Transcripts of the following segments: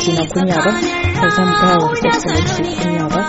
fati na kunya ba ba zan ba wa excellency kunya ba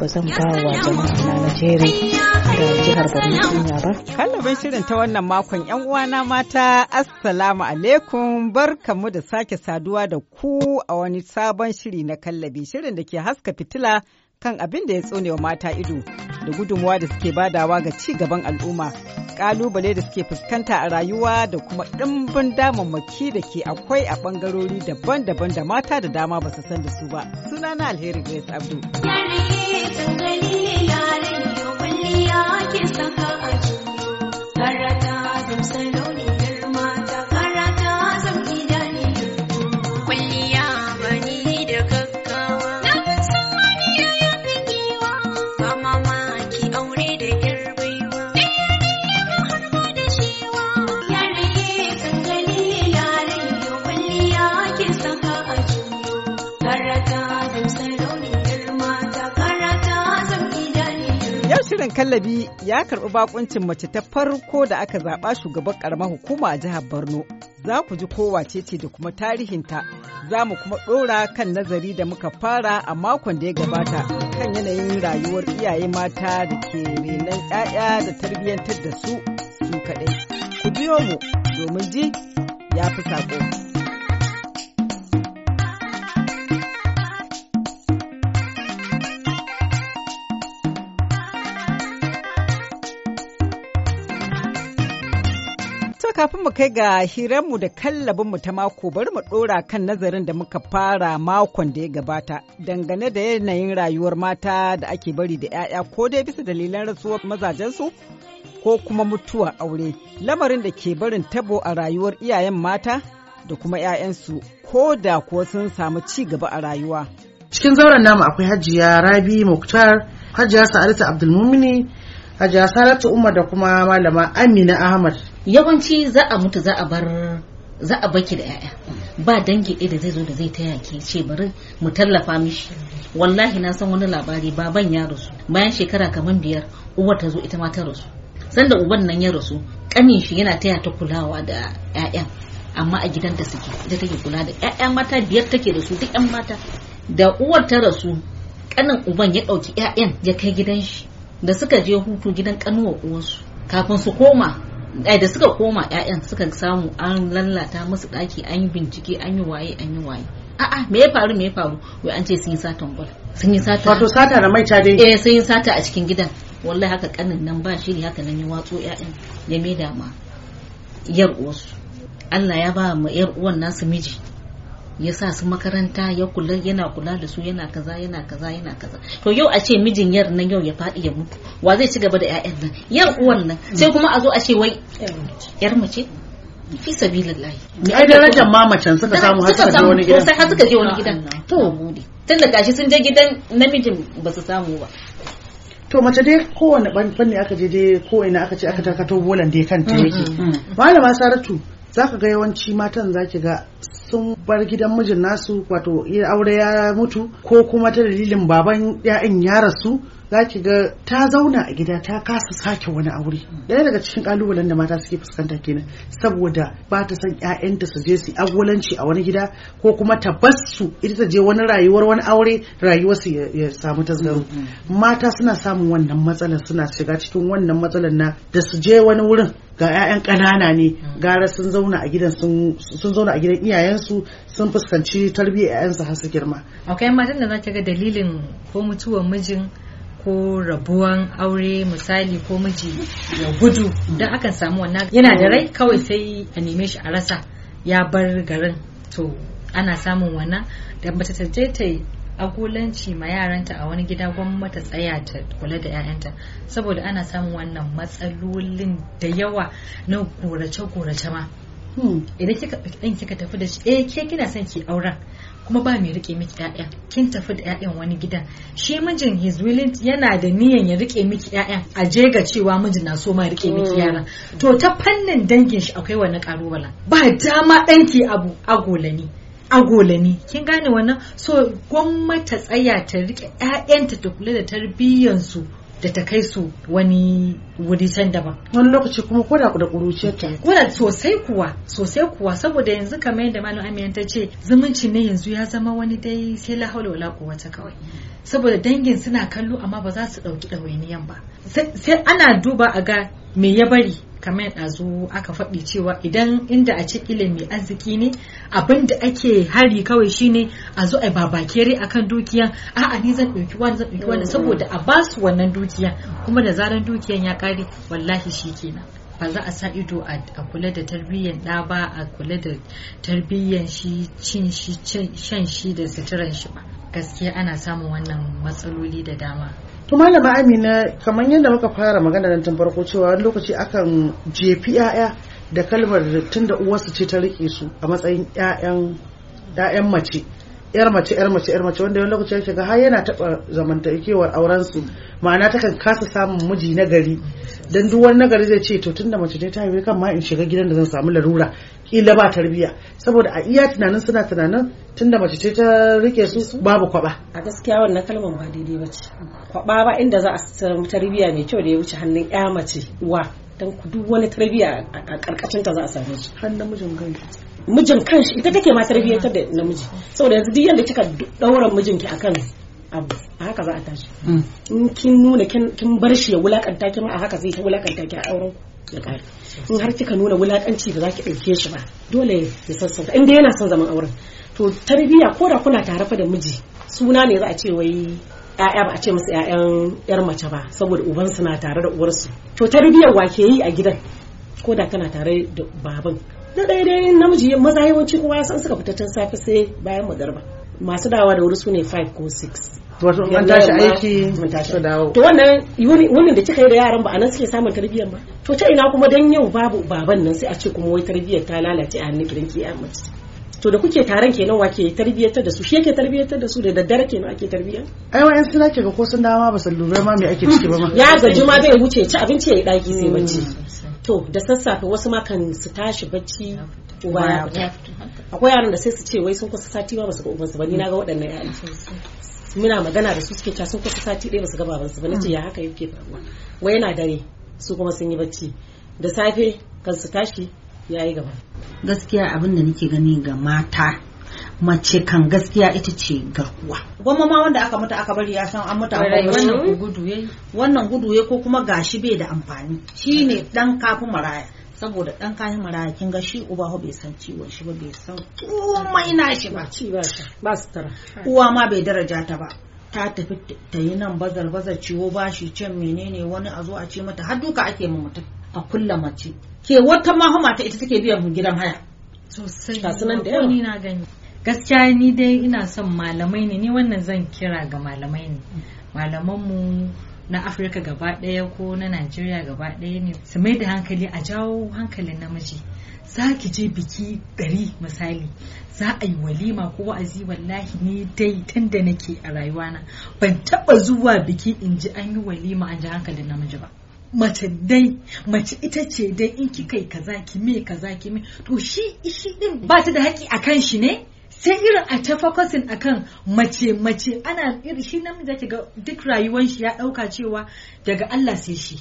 ba zan ba wa jama'a na Najeriya da jihar Borno kunya ba. Kallabin shirin ta wannan makon ‘yan uwana mata, Assalamu alaikum. Barkamu da sake saduwa da ku a wani sabon shiri na kallabi shirin da ke haska fitila kan abin da ya tsone wa mata ido da gudunmuwa da suke badawa ga ci gaban al'umma, ƙalubale da suke fuskanta a rayuwa da kuma ɗimbin damammaki da ke akwai a ɓangarori daban-daban da mata da dama ba su san da su ba. Sunana Alheri Grace Abdul. Karata shirin kallabi ya karɓi bakuncin mace ta farko da aka zaɓa shugaban ƙaramar hukuma a jihar Borno. Za ku ji kowace ce da kuma tarihinta, za mu kuma ɗora kan nazari da muka fara a makon da ya gabata kan yanayin rayuwar iyaye mata da ke renon 'ya'ya da tarbiyyantar da su su kaɗai. Ku biyo mu domin ji ya fi saƙo. To kafin mu kai ga hiranmu da kallabinmu ta mako bari mu ɗora kan nazarin da muka fara makon da ya gabata dangane da yanayin rayuwar mata da ake bari da 'ya'ya ko dai bisa dalilan rasuwar mazajensu ko kuma mutuwa aure lamarin da ke barin tabo a rayuwar iyayen mata da kuma 'ya'yansu ko da kuwa sun samu ci gaba a rayuwa. cikin zauren namu akwai hajiya rabi muktar hajiya sa'adatu abdulmumini hajiya saratu umar da kuma malama amina ahmad. Yawanci za a mutu za a bar za a baki da yaya. Ba dangi ɗaya da zai zo da zai taya ki ce bari mu tallafa mishi. Wallahi na san wani labari baban ya rasu. Bayan shekara kamar biyar uwar ta zo ita ma ta rasu. Sanda uban nan ya rasu kanin shi yana taya ta kulawa da 'ya'yan. Amma a gidan da suke ita take kula da 'ya'ya mata biyar take da su duk 'yan mata. Da uwar ta rasu kanin uban ya ɗauki 'ya'yan ya kai gidan shi. Da suka je hutu gidan kanuwa uwarsu kafin su koma ai da suka koma 'ya'yan suka samu an lallata musu ɗaki an yi bincike an yi waye an yi waye. A'a me ya faru me ya faru? Wai an ce sun yi satan gwal sun yi sata. Wato sata da maita dai? Eh sun yi sata a cikin gidan. Wallahi haka kanin nan ba shiri haka nan ya watso 'ya'yan ya maida ma yar uwarsu. Allah ya ba mu yar uwan nasu miji. Ya sa su makaranta ya kula yana kula da su yana kaza yana kaza yana kaza. To yau a ce mijin yar nan yau ya faɗi ya mutu wa zai ci gaba da ƴaƴan nan? Yar uwan nan sai kuma a zo a ce wai yar mace? Fi sabilillahi. Ai darajar mamacin suka samu har suka je wani gidan. sai har suka je wani gidan. To gode tun da gashi sun je gidan namijin ba su samu ba. To mace dai kowane fanni aka je dai kowane aka ce aka tarkato bolan dai kanta yake. Malama saratu zaka ga yawanci matan zaki ga sun bar gidan mijin nasu wato aure ya mutu ko kuma ta dalilin baban ya'yan ya rasu za ki ga ta zauna a gida ta kasa sake wani aure. Ɗaya daga cikin kalubalen da mata suke fuskanta kenan saboda ba ta son ƴaƴanta su je su agolanci a wani gida ko kuma ta bar su ita ta je wani rayuwar wani aure rayuwar su ya samu tasgaro. Mata suna samun wannan matsalar suna shiga cikin wannan matsalar na da su je wani wurin ga 'ya'yan ƙanana ne gara sun zauna a gidan sun zauna a gidan iyayensu sun fuskanci tarbiyyar 'ya'yansu har su girma. Akwai matan da za ta ga dalilin ko mutuwar mijin ko rabuwan aure misali ko miji ya gudu don akan samu wannan. Yana da rai kawai sai a neme shi a rasa ya bar garin. To ana samun wannan. Da mace ta je ta agolanci ma yaranta a wani gida gwamnati tsaya ta kula da 'ya'yanta saboda ana samun wannan matsalolin da yawa na gorace-gorace ma. Idan kika ɗan kika tafi da shi eh ke kina son ki auren kuma ba mai riƙe miki ƴaƴan kin tafi da ƴaƴan wani gidan. Shi mijin his willing yana da niyan ya riƙe miki ƴaƴan a je ga cewa mijin na so ma riƙe miki yaran. To ta fannin dangin shi akwai wani karubala ba dama ɗanki abu agolani agolani kin gane wannan? So gwamnati tsaya ta riƙe ƴaƴanta ta kula da tarbiyyansu da ta kai su wani wuri can daban. Wani lokaci kuma ko da da ƙuruciyarta. Kuna sosai kuwa sosai kuwa saboda yanzu kamar yadda malam Amina ta ce zumunci ne yanzu ya zama wani dai sai la haula wala quwwata kawai. Saboda dangin suna kallo amma ba za su ɗauki ɗawainiyan ba. Sai ana duba a ga me ya bari. Kamar ɗazu aka faɗi cewa idan inda a ce ilimi arziki ne abin da ake hari kawai shine a zo a babakere akan dukiya. A'a ni zan ɗauki wani zan ɗauki wani saboda a ba su wannan dukiya. Kuma da zaran dukiyan ya ƙare wallahi shi kenan ba za a sa ido a kula da tarbiyyar ɗa ba a kula da tarbiyyar shi cin shi shan shi da suturan shi ba. Gaskiya ana samun wannan matsaloli da dama. To malama amina kamar yadda muka fara magana nan tun farko cewa wani lokaci akan jefi 'ya'ya da kalmar tun da uwarsu ce ta riƙe su a matsayin 'ya'yan mace yar mace yar mace yar mace wanda wani lokaci yake ga har yana taba zamantakewar auren su ma'ana takan kasa samun miji na gari dan duk wani nagari zai ce to tunda mace ne ta haife kan ma in shiga gidan da zan samu larura. Kila ba tarbiya saboda a iya tunanin suna tunanin tunda mace ce ta riƙe su babu kwaba. A gaskiya wannan kalmar ba daidai ba ce. Kwaba ba inda za a samu tarbiyya mai kyau da ya wuce hannun ya mace wa don duk wani tarbiyya a ƙarƙashin ta za a same shi. Har namijin kai mijin kanshi ita take ma tarbiyyantar da namiji. Saboda yanzu duk yanda kika daura mijinki akan abu a haka za a tashi. In kin nuna kin bar shi ya wulaƙanta ki ma a haka zai ta wulaƙanta ki a auren ya kare in har kika nuna wulakanci da zaki ɗauke shi ba dole ya sassauta. Inda yana son zaman auren. To tarbiyya ko da kuna tare fa da miji suna ne za a ce wai ‘ya'ya ba a ce musu ‘ya'yan ‘yar mace ba saboda ubansu na tare da uwarsu. To tarbiyyar wa ke yi a gidan ko da kana tare da baban? Na ɗaya dai namiji maza yawanci kuma ya san suka fita tun safe sai bayan magarba. Masu dawa da wuri su ne 5 ko 6 wato an tashi aiki mun tashi. dawo. To wannan wunin da kika yi da yaran ba a nan suke samun tarbiyyar ba? To ta ina kuma dan yau babu baban nan sai a ce kuma wai tarbiyyar ta lalace a hannun gidan ki ya mace? To da kuke taron kenan wa ke tarbiyyantar da su? Shi yake tarbiyyantar da su? Da daddare kenan ake tarbiyyar ai wa'yan suna ke ga ko sun dawo ba su lura ma me ake ciki ba ma. Ya gaji ma bai wuce ci abinci ya yi daki sai bacci. To da sassafe wasu ma kan su tashi bacci uba ya fita. akwai yaran da sai su ce wai sun kusa sati ma ba su ga ubansu ba. Ni na ga waɗannan yaran. Muna magana da su suke cewa sun kusa sati ɗaya ba su ga babansu ba. Nace ya haka yake faruwa? Wai yana dare su kuma sun yi bacci. Da safe kan su tashi ya yi gaba. Gaskiya abin da nake gani ga mata mace kan gaskiya ita ce garkuwa. Gwamma ma wanda aka mutu aka bari ya san an bar shi. wannan ko gudu yayi. Wannan gudu ya ko kuma gashi bai da amfani. Shine dan kafin maraya. Saboda dan kayan maraya kin ga shi uba bai san ciwon shi ba bai san komai na shi ba. ci ba ba su tara uwa ma bai daraja ta ba. Ta tafi ta yi nan bazar bazar ciwo bashi can menene wani a zo a ce mata har duka ake ma mutum a kulla mace. Ke wata ma fa mata ita take biyan gidan haya. Sosai Ga su nan da yawa. ni na gani. Gaskiya ni dai ina son malamai ne ni wannan zan kira ga malamai ne. Malamanmu na afirka gaba ɗaya ko na najeriya gaba ɗaya ne su mai da hankali a jawo hankalin namiji. Za ki je biki ɗari misali za a yi walima ko wa'azi wallahi ni dai tun da nake a rayuwana ban taɓa zuwa biki in ji an yi walima an ji hankalin namiji ba. Mace dai mace ita ce dai in kika yi kaza ki me kaza ki me to shi shi din ba ta da haƙi akan shi ne? Sai irin a ta focusing akan mace mace ana irin shi namiji zaki ga duk rayuwar shi ya ɗauka cewa daga Allah sai shi.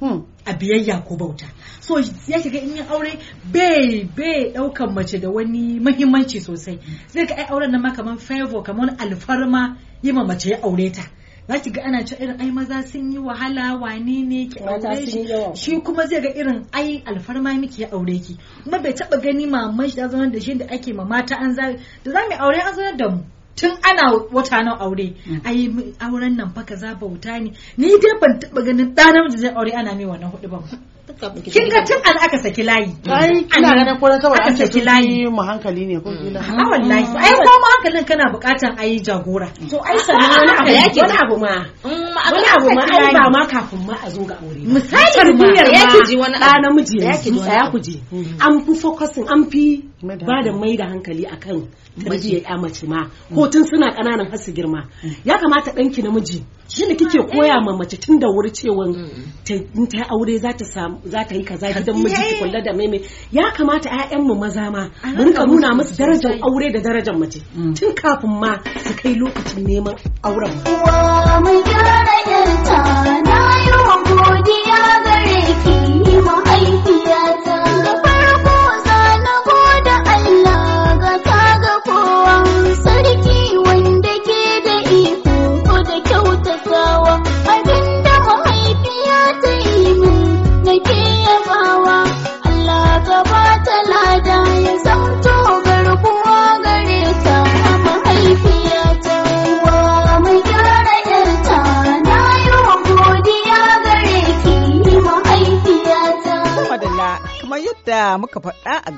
Hmm. a biyayya ko bauta. So ya shiga in yin aure bai bai ɗaukan mace da wani mahimmanci sosai. Zai ga ai auren nan ma kamar favor kamar alfarma yi ma mace ya aure ta. Za ki ga ana cewa irin ai maza sun yi wahala wane ne ki aure shi? shi kuma zai ga irin ai alfarma miki ya aure ki. Kuma bai taba gani maman shi ta zama da shi da ake ma mata an za da za mu aure an zanar da mu. Tun ana wata nan aure. Ai mu- auren nan fa kaza bauta ne. Ni dai ban taba ganin ɗa namiji zai aure ana mai wannan huɗu ba. Kin ga tun an aka saki layi. Ai ina ganin ko saboda aka an saki layi. yi mu hankali ne ko kila? A wallahi. Ai ko ma hankalin kana bukatan ayi jagora. To ai sannan wani abu wani abu ma. Wani abu ma ai ba ma kafin ma a zo ga aure misali tarbiyyar ma ma. ya ki ji wani abu. namiji Ya ki ji ya abu. ku ji. An fi focusing an fi da ba da mai da hankali akan tarbiyyar ya mace ma. Ko tun suna ƙananan har su girma. Ya kamata ɗanki namiji shi da kike koya ma mace tun da wuri cewa ta in ta yi aure za ta samu za ta yi kaza gidan miji ki kula da maimai. Ya kamata ƴaƴan mu maza ma mu rinka nuna musu darajar aure da darajar mace. Tun kafin ma su kai lokacin neman auren. Uwa mai gyara yarta na godiya gare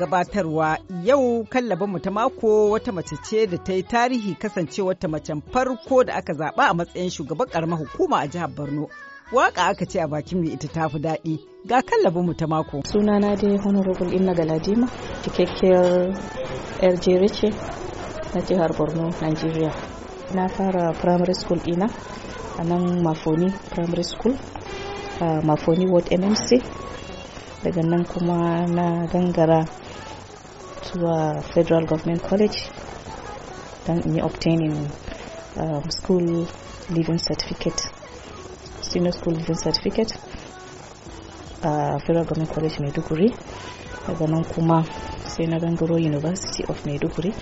gabatarwa. Yau kallabinmu ta mako wata mace ce da ta yi tarihi kasancewa ta macen farko da aka zaɓa a matsayin shugaban ƙaramar hukuma a jihar borno. Waka aka ce a bakin mai ita tafi daɗi. Ga kallabinmu ta mako. Sunana dai honorable inna galadima cikakkiyar yar jere ce na jihar borno nigeria. Na fara primary school ɗina a nan mafoni primary school mafoni ward mmc daga nan kuma na gangara zuwa federal government college don in yi obtaining um, school living certificate senior school living certificate. A federal government college maiduguri. Daga nan kuma sai na gangaro university of maiduguri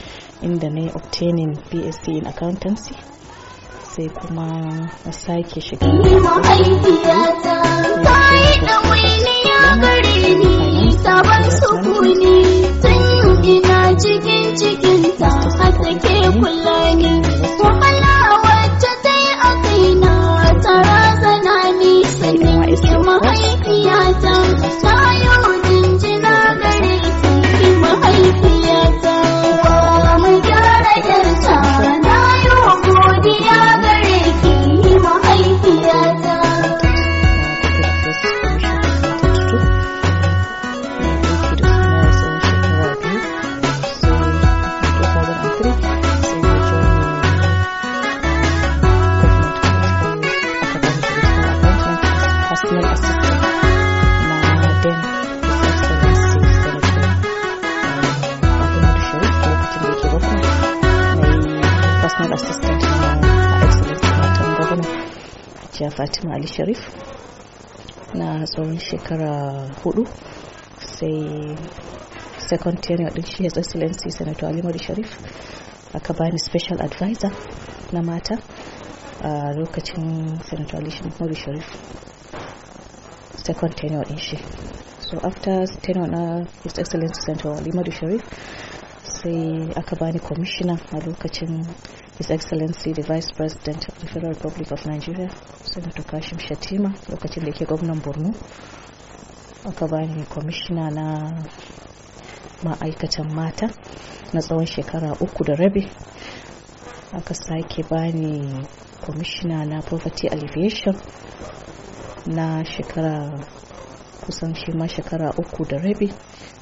inda na yi obtaining bsc in accountancy. Sai kuma na sake shiga sabon sukuni ina cikin cikinta a take kula ni. Wahala Ali Sharif. Na tsawon shekara huɗu sai second tenure din shi His Excellency Senator Ali Madu Sharif. Aka bani special advisor na mata a lokacin Senator Ali Madu Sharif. Second tenure din shi. So after tenure na His Excellency Senator Ali Madu Sharif sai aka bani commissioner a lokacin His Excellency the Vice President of the Federal Republic of Nigeria Senator Kashim Shatima lokacin da ke gwamnan Borno aka bani commissioner na ma'aikatan mata na tsawon shekara uku da rabi aka sake bani commissioner na poverty alleviation na shekara kusan shi ma shekara uku da rabi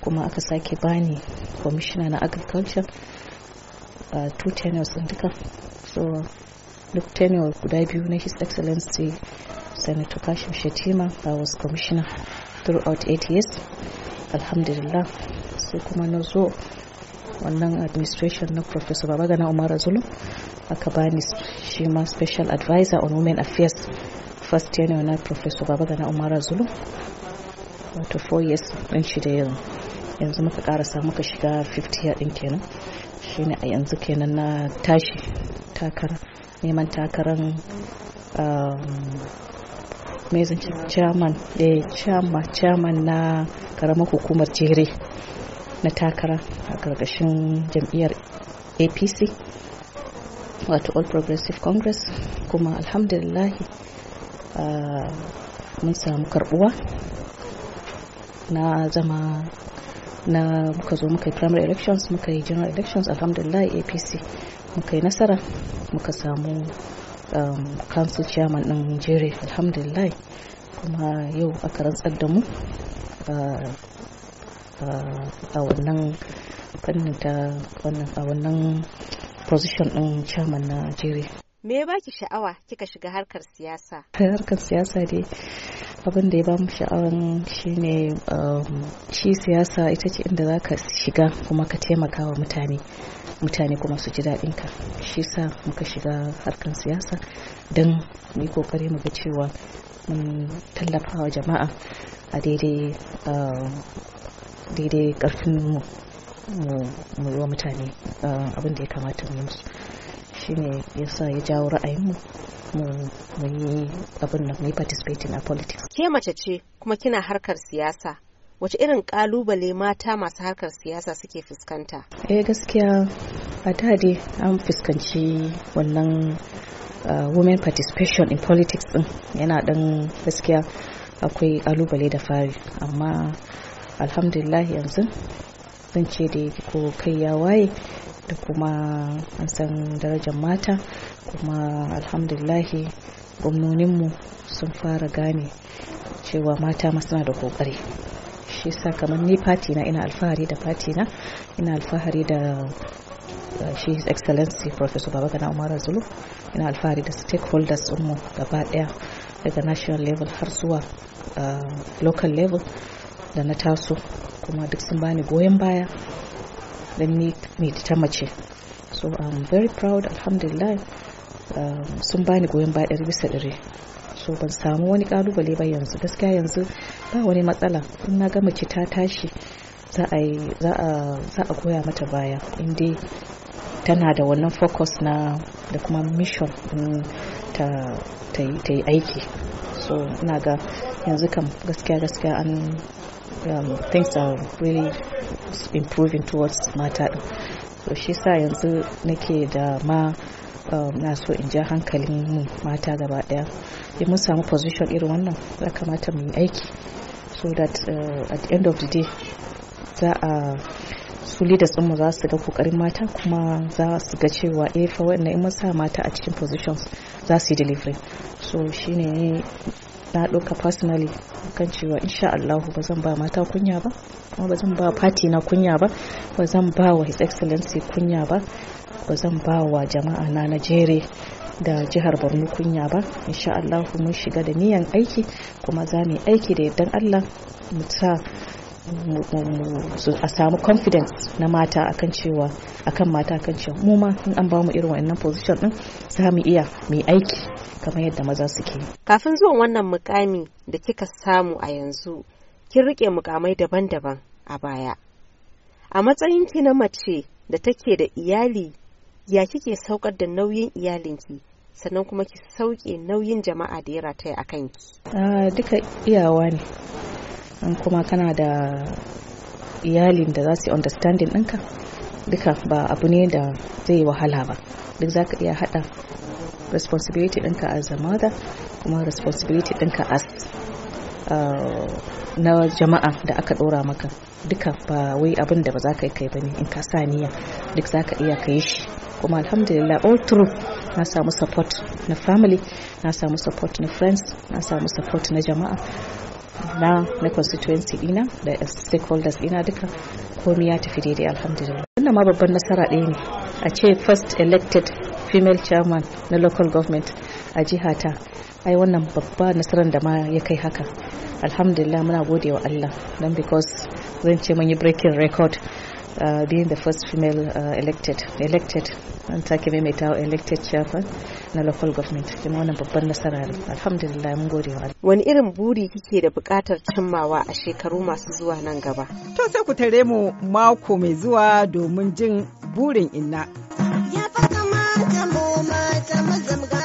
kuma aka sake bani commissioner na agriculture uh, two tenures din duka. So duk tenure guda biyu na his excellency senator kashim shetima i was commissioner throughout eight years. Alhamdulillah. Sai kuma na zo wannan administration na professor babagana umar zulu aka bani shi ma special advisor on women affairs. First tenure na professor babagana umar zulu wato 4 years ɗin shi da yanzu. Yanzu muka karasa muka shiga 50 year ɗin kenan. Shine a yanzu kenan na tashi takara neman takarar mai zance chairman da chairman chairman na karamar hukumar jere na takara a ƙarƙashin jam'iyyar apc wato all progressive congress. Kuma alhamdulillahi mun samu karbuwa na zama na muka zo muka yi primary elections muka yi general elections alhamdulillah apc muka yi nasara muka samu um, council chairman din nigeria alhamdulillah. Kuma yau aka rantsar da mu a wannan fannin ta wannan a wannan position din chairman na nigeria. Me ya baki sha'awa kika shiga harkar siyasa? Harkar siyasa dai abin da ya ba mu sha'awan shine um, shi siyasa ita ce inda za ka shiga kuma ka taimaka wa mutane mutane kuma su ji daɗin ka shi sa muka shiga harkar siyasa don mu yi ƙoƙari mu ga cewa mun tallafa wa jama'a a daidai um, daidai ƙarfin mu mu wa mutane uh, abin da ya kamata mu yi musu. Shine yasa ya jawo ra'ayinmu. Mu yi abin nan mu yi participating a politics. Ke mace ce kuma kina harkar siyasa. Wace irin ƙalubale mata masu harkar siyasa suke fuskanta? Eh gaskiya a da dai an fuskanci wannan uh, women participation in politics din. Yana dan gaskiya akwai ƙalubale da fari. Amma alhamdulillah yanzu zan ce da ko kai ya waye da kuma an san darajar mata kuma alhamdulahi gwamnoninmu sun fara gane cewa mata ma suna da ƙoƙari shi sa kamar ni fati na ina alfahari da fati na ina alfahari da shi his excellency professor babagana umar zulu ina alfahari da stakeholders mu gaba ɗaya daga national level har zuwa local level da na taso kuma duk sun bani goyon baya don ni mai ta mace. So i'm very proud alhamdulillah. Um, sun bani goyon baya bisa ɗari. So ban samu wani ƙalubale ba yanzu. Gaskiya yanzu ba wani matsala. In na ga mace ta tashi za a goya mata baya. Inda tana da wannan focus na da kuma mission ta, yi aiki. So ina ga yanzu kam gaskiya gaskiya an um, things are really improving towards mata din so shi sa yanzu nake da ma um, na so in ja hankalin mu mata gaba ɗaya in mun samu position irin wannan ya kamata mu yi aiki. So that uh, at the end of the day za a su leaders mu za su ga ƙoƙarin mata kuma za su ga cewa eh fa wannan in sa mata a cikin positions za su yi delivery. So shine na ɗauka personally kan cewa insha Allahu ba zan ba mata kunya ba kuma ba zan ba party na kunya ba ba zan ba wa his excellency kunya ba ba zan ba wa jama'a na Najeriya da jihar Borno kunya ba. Insha Allahu mun shiga da niyan aiki kuma za mu yi aiki da yardan Allah mu sa a samu confidence na mata akan cewa akan mata akan cewa mu ma in an ba mu irin wannan position din za mu iya mu aiki kamar yadda maza suke kafin zuwan wannan mukami da kika samu a yanzu kin riƙe mukamai daban-daban a baya. A matsayin ki na mace da take da iyali ya kike saukar da nauyin iyalinki? Sannan kuma ki sauke nauyin jama'a da ya rataya a kanki. Duka iyawa ne. In kuma kana da iyalin da za su yi understanding ɗinka duka ba abu ne da zai wahala ba. Duk za ka iya haɗa responsibility ɗinka as a mother kuma responsibility ɗinka as uh, na jama'a da aka ɗora maka. Duka ba wai abin da ba za ka yi kai ba ne in ka sa niyya duk za ka iya ka yi shi. Kuma alhamdulillah all through na samu support na family na samu support na friends na samu support na jama'a. Na na constituency dina da stakeholders dina duka komai ya tafi daidai alhamdulillah. Wannan ma babban nasara ɗaya ne. A ce first elected female chairman na local government a jihata ai wannan babba nasarar da ma ya kai haka. Alhamdulillah muna gode wa Allah don because zan ce mun yi breaking record uh, being the first female uh, elected elected an take maimaita elected chairman na local government. Kuma wannan babban nasara ne. Alhamdulillah mun gode wa Allah. Wani irin buri kike da buƙatar cimmawa a shekaru masu zuwa nan gaba? To sai ku tare mu mako mai zuwa domin jin burin inna. Ya fa kamata mu mata mu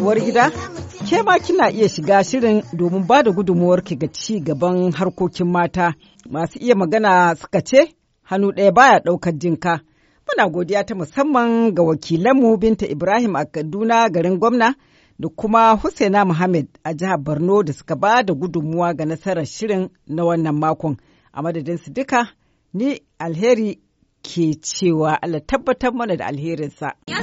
Uwar gida, Ke ma kina iya shiga shirin domin ba da gudunmuwarki ga ci gaban harkokin mata. Masu iya magana suka ce, hannu ɗaya baya ɗaukar jinka. Muna godiya ta musamman ga wakilanmu Binta Ibrahim a Kaduna garin gwamna da kuma Husaina Muhammad a jihar Borno da suka ba da gudunmuwa ga nasarar shirin na wannan makon. A madadin su duka, ni alheri ke cewa Allah tabbatar mana da alherinsa. Ya